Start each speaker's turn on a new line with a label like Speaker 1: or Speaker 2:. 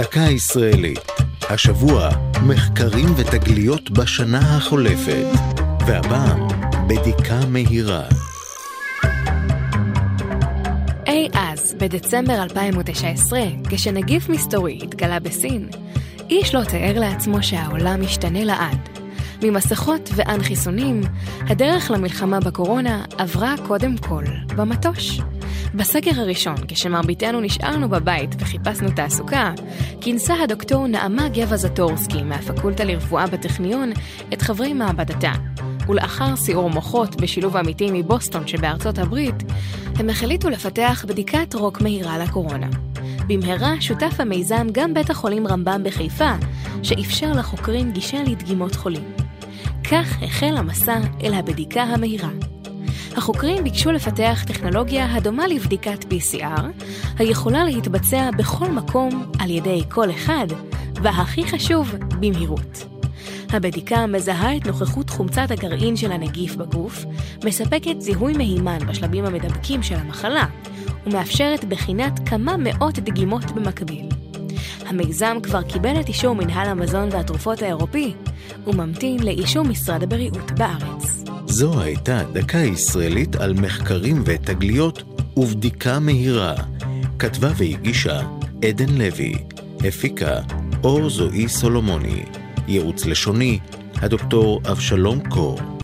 Speaker 1: דקה ישראלית. השבוע, מחקרים ותגליות בשנה החולפת. והפעם, בדיקה מהירה.
Speaker 2: אי אז, בדצמבר 2019, כשנגיף מסתורי התגלה בסין, איש לא תיאר לעצמו שהעולם ישתנה לעד. ממסכות ואן חיסונים, הדרך למלחמה בקורונה עברה קודם כל במטוש. בסגר הראשון, כשמרביתנו נשארנו בבית וחיפשנו תעסוקה, כינסה הדוקטור נעמה גבע זטורסקי מהפקולטה לרפואה בטכניון את חברי מעבדתה. ולאחר סיעור מוחות בשילוב עמיתים מבוסטון שבארצות הברית, הם החליטו לפתח בדיקת רוק מהירה לקורונה. במהרה שותף המיזם גם בית החולים רמב"ם בחיפה, שאפשר לחוקרים גישה לדגימות חולים. כך החל המסע אל הבדיקה המהירה. החוקרים ביקשו לפתח טכנולוגיה הדומה לבדיקת PCR, היכולה להתבצע בכל מקום על ידי כל אחד, והכי חשוב, במהירות. הבדיקה מזהה את נוכחות חומצת הגרעין של הנגיף בגוף, מספקת זיהוי מהימן בשלבים המדבקים של המחלה, ומאפשרת בחינת כמה מאות דגימות במקביל. המיזם כבר קיבל את אישור מנהל המזון והתרופות האירופי, וממתין לאישור משרד הבריאות בארץ.
Speaker 1: זו הייתה דקה ישראלית על מחקרים ותגליות ובדיקה מהירה. כתבה והגישה עדן לוי, הפיקה אור זועי סולומוני, ייעוץ לשוני הדוקטור אבשלום קור.